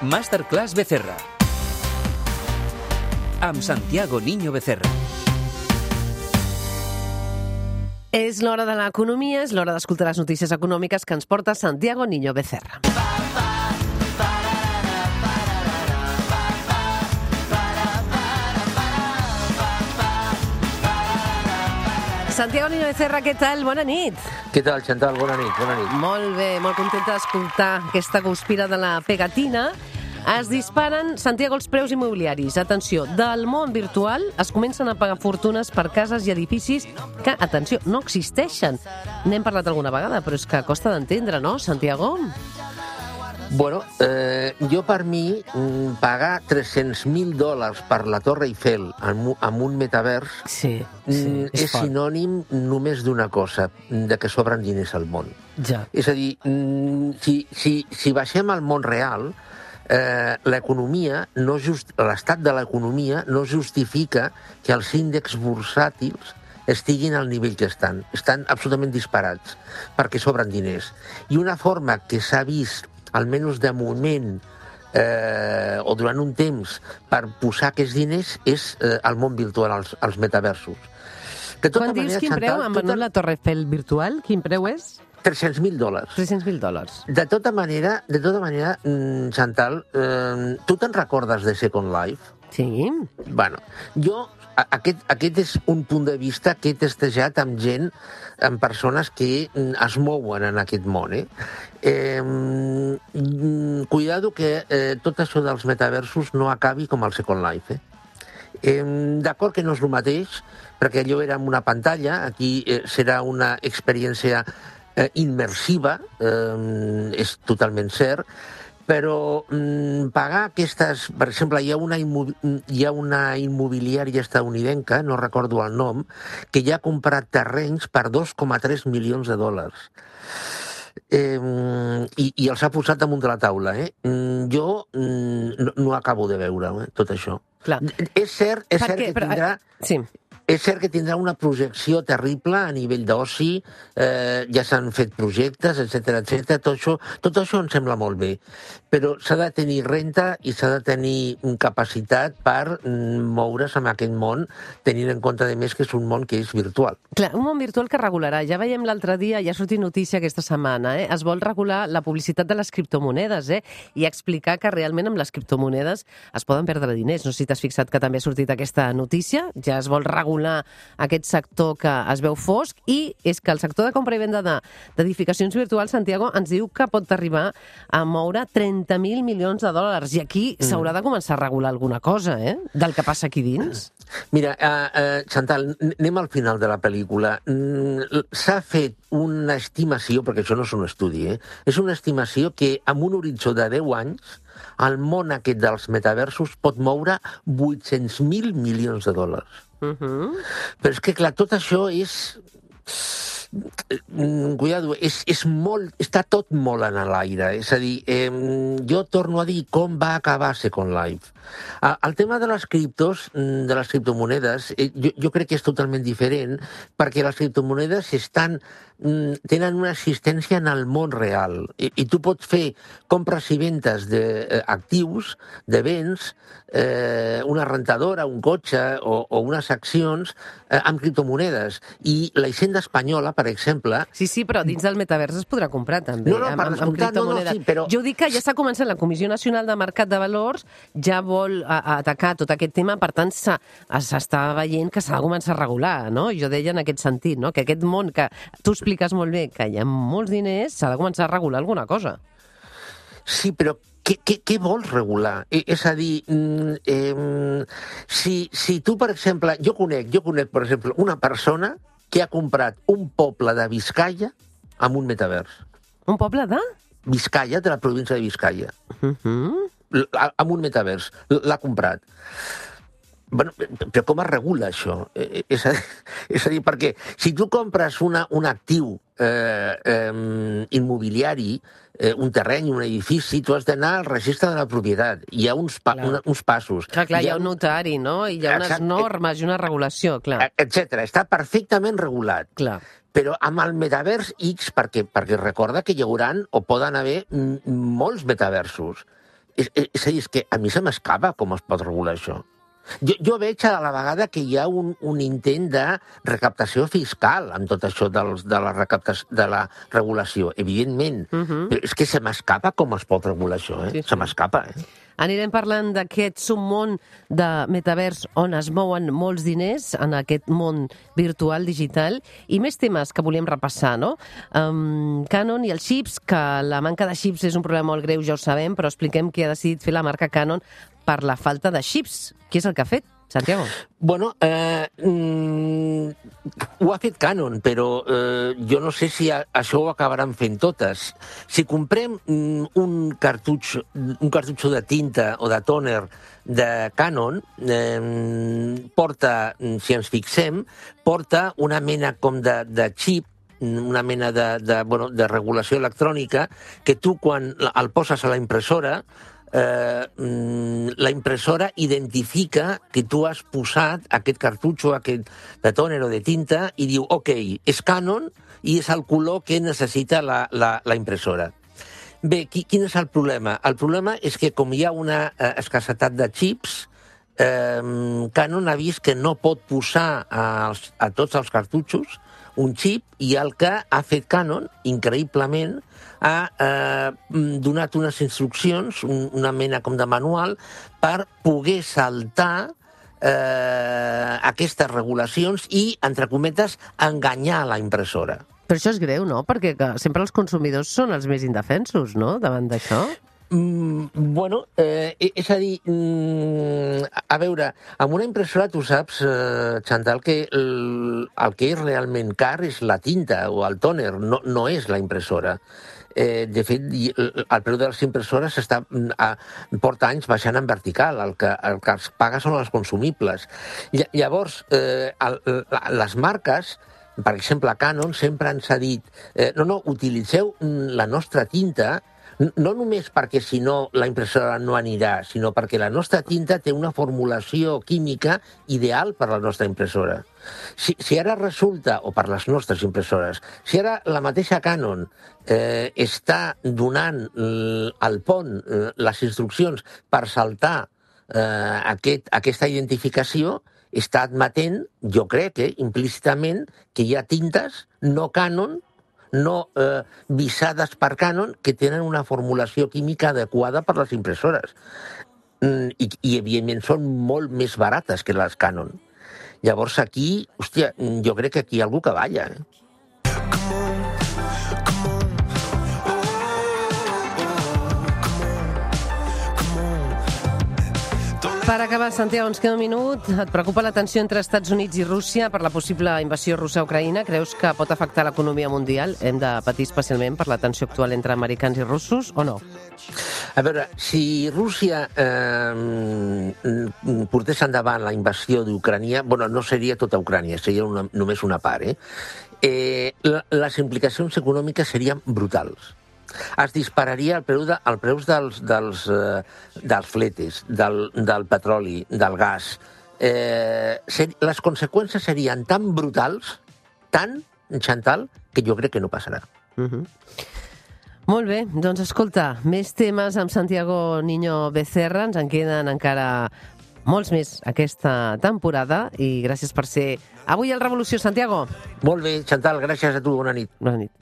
Masterclass Becerra. Amb Santiago Niño Becerra. És l'hora de l'economia, és l'hora d'escoltar les notícies econòmiques que ens porta Santiago Niño Becerra. Santiago Niño Becerra, què tal? Bona nit. Què tal, Chantal? Bona nit, bona nit. Molt bé, molt contenta d'escoltar aquesta guspira de la pegatina. Es disparen, Santiago, els preus immobiliaris. Atenció, del món virtual es comencen a pagar fortunes per cases i edificis que, atenció, no existeixen. N'hem parlat alguna vegada, però és que costa d'entendre, no, Santiago? Bueno, eh, jo per mi mm, pagar 300.000 dòlars per la Torre Eiffel amb, amb un metavers Sí, mm, és fort. sinònim només d'una cosa, de que sobren diners al món. Ja. És a dir, mm, si, si, si baixem al món real, eh, l'economia, no just, l'estat de l'economia no justifica que els índexs bursàtils estiguin al nivell que estan. Estan absolutament disparats, perquè sobren diners. I una forma que s'ha vist, almenys de moment, eh, o durant un temps, per posar aquests diners és eh, el món virtual, els, els metaversos. De tota Quan dius manera, quin preu Chantal, han tota- venut la Torre Eiffel virtual, quin preu és? 300.000 dòlars. 300.000 dòlars. De tota manera, de tota manera, mm, Chantal, eh, tu te'n recordes de Second Life? Sí. Bueno, jo, aquest, aquest és un punt de vista que he testejat amb gent, amb persones que mm, es mouen en aquest món, eh? eh cuidado que eh, tot això dels metaversos no acabi com el Second Life, eh? Eh, D'acord que no és el mateix, perquè allò era una pantalla, aquí eh, serà una experiència eh, immersiva, eh, és totalment cert, però mm, pagar aquestes... Per exemple, hi ha, una hi ha una immobiliària estadounidenca, no recordo el nom, que ja ha comprat terrenys per 2,3 milions de dòlars eh, i, i els ha posat damunt de la taula. Eh? Mm, Jo mm, no, no acabo de veure eh, tot això. Clar. És cert, és cert Perquè- que però, tindrà... Sí. És cert que tindrà una projecció terrible a nivell d'oci, eh, ja s'han fet projectes, etc etc. Tot això, tot això em sembla molt bé, però s'ha de tenir renta i s'ha de tenir capacitat per mm, moure's en aquest món, tenint en compte, de més, que és un món que és virtual. Clar, un món virtual que regularà. Ja veiem l'altre dia, ja ha sortit notícia aquesta setmana, eh? es vol regular la publicitat de les criptomonedes eh? i explicar que realment amb les criptomonedes es poden perdre diners. No sé si t'has fixat que també ha sortit aquesta notícia. Ja es vol regular aquest sector que es veu fosc i és que el sector de compra i venda de- d'edificacions virtuals, Santiago, ens diu que pot arribar a moure 30.000 milions de dòlars i aquí s'haurà de començar a regular alguna cosa, eh? Del que passa aquí dins. Mira, uh, uh, Chantal, anem al final de la pel·lícula. Mm, S'ha fet una estimació, perquè això no és un estudi, eh? és una estimació que amb un horitzó de 10 anys el món aquest dels metaversos pot moure 800.000 milions de dòlars. Uh -huh. Però és que, clar, tot això és... Mm, Cuidado, és, és molt, està tot molt en l'aire. És a dir, eh, jo torno a dir com va acabar Second Life. El tema de les criptos, mm, de les criptomonedes, eh, jo, jo crec que és totalment diferent perquè les criptomonedes estan, tenen una existència en el món real i, i tu pots fer compres i ventes d'actius, de béns, eh, una rentadora, un cotxe o, o unes accions eh, amb criptomonedes. I la Hisenda espanyola, per exemple, Sí, sí, però dins del metavers es podrà comprar també, No, no, amb, amb, amb descomptat, no, no, criptomonedes. sí, però- Jo dic que ja està començant la Comissió Nacional de Mercat de Valors, ja vol a, a atacar tot aquest tema, per tant s'ha- s'està veient que s'ha de començar a regular, no? Jo deia en aquest sentit, no? que aquest món que tu expliques molt bé, que hi ha molts diners, s'ha de començar a regular alguna cosa. Sí, però què, què, què vols regular? Eh, És a dir, eh, si, si tu, per exemple... Jo conec, jo conec, per exemple, una persona que ha comprat un poble de Vizcaya amb un metavers. Un poble de... Vizcaya, de la província de Vizcaya. Uh -huh. L- amb un metavers. L'ha comprat. Bueno, però com es regula això? Eh, És a, és a dir, perquè si tu compres una, un actiu eh, eh, immobiliari, eh, un terreny, un edifici, tu has d'anar al registre de la propietat. Hi ha uns, pa, Clar. una, uns passos. Clar, clar, hi ha un notari, no? I hi ha unes Exacte. normes i una regulació, clar. etc. Està perfectament regulat. Clar. Però amb el metavers X, perquè, perquè recorda que hi haurà o poden haver molts metaversos. és, és, és a dir, és que a mi se m'escapa com es pot regular això. Jo, jo veig a la vegada que hi ha un, un intent de recaptació fiscal amb tot això dels, de, la de la regulació, evidentment. Uh -huh. Però és que se m'escapa com es pot regular això, eh? Sí, sí. Se m'escapa, eh? Anirem parlant d'aquest submón de metavers on es mouen molts diners en aquest món virtual, digital, i més temes que volíem repassar, no? Um, Canon i els xips, que la manca de xips és un problema molt greu, ja ho sabem, però expliquem què ha decidit fer la marca Canon per la falta de xips. Què és el que ha fet, Santiago? Bueno, eh, mm, ho ha fet Canon, però eh, jo no sé si a, això ho acabaran fent totes. Si comprem mm, un cartutx, un cartutxo de tinta o de tòner de Canon, eh, porta, si ens fixem, porta una mena com de, de xip una mena de, de, bueno, de regulació electrònica que tu quan el poses a la impressora eh, mm, la impressora identifica que tu has posat aquest cartutxo, aquest de tòner o de tinta, i diu, ok, és Canon i és el color que necessita la, la, la impressora. Bé, qui, quin és el problema? El problema és que com hi ha una eh, escassetat de xips, eh, Canon ha vist que no pot posar a, a tots els cartutxos un xip i el que ha fet Canon, increïblement, ha eh, donat unes instruccions, un, una mena com de manual, per poder saltar eh, aquestes regulacions i, entre cometes, enganyar la impressora. Però això és greu, no? Perquè sempre els consumidors són els més indefensos, no?, davant d'això. Mm, bueno, eh, és a dir, mm, a veure, amb una impressora tu saps, eh, Chantal, que el, el que és realment car és la tinta o el tòner, no, no és la impressora. Eh, de fet, el preu de les impressores està, mm, a, porta anys baixant en vertical. El que, el que es paga són els consumibles. Lla- Llavors, eh, el, les marques per exemple, Canon sempre ens ha dit eh, no, no, utilitzeu mm, la nostra tinta no només perquè si no la impressora no anirà, sinó perquè la nostra tinta té una formulació química ideal per a la nostra impressora. Si, si ara resulta, o per les nostres impressores, si ara la mateixa Canon eh, està donant al pont eh, les instruccions per saltar eh, aquest, aquesta identificació, està admetent, jo crec, eh, implícitament, que hi ha tintes no Canon, no eh, visades per Canon, que tenen una formulació química adequada per les impressores. Mm, I, I, evidentment, són molt més barates que les Canon. Llavors, aquí, hòstia, jo crec que aquí hi ha algú que balla. Eh? Per acabar, Santiago, ens queda un minut. Et preocupa la tensió entre Estats Units i Rússia per la possible invasió russa a Ucraïna? Creus que pot afectar l'economia mundial? Hem de patir especialment per la tensió actual entre americans i russos o no? A veure, si Rússia eh, portés endavant la invasió d'Ucrània, bueno, no seria tota Ucrània, seria una, només una part, eh? eh les implicacions econòmiques serien brutals. Es dispararia el preu, de, el preus dels, dels, eh, dels fletes, del, del petroli, del gas. Eh, ser, les conseqüències serien tan brutals, tan, Chantal, que jo crec que no passarà. Uh -huh. Molt bé, doncs escolta, més temes amb Santiago Niño Becerra, ens en queden encara molts més aquesta temporada i gràcies per ser avui al Revolució, Santiago. Molt bé, Chantal, gràcies a tu, bona nit. Bona nit.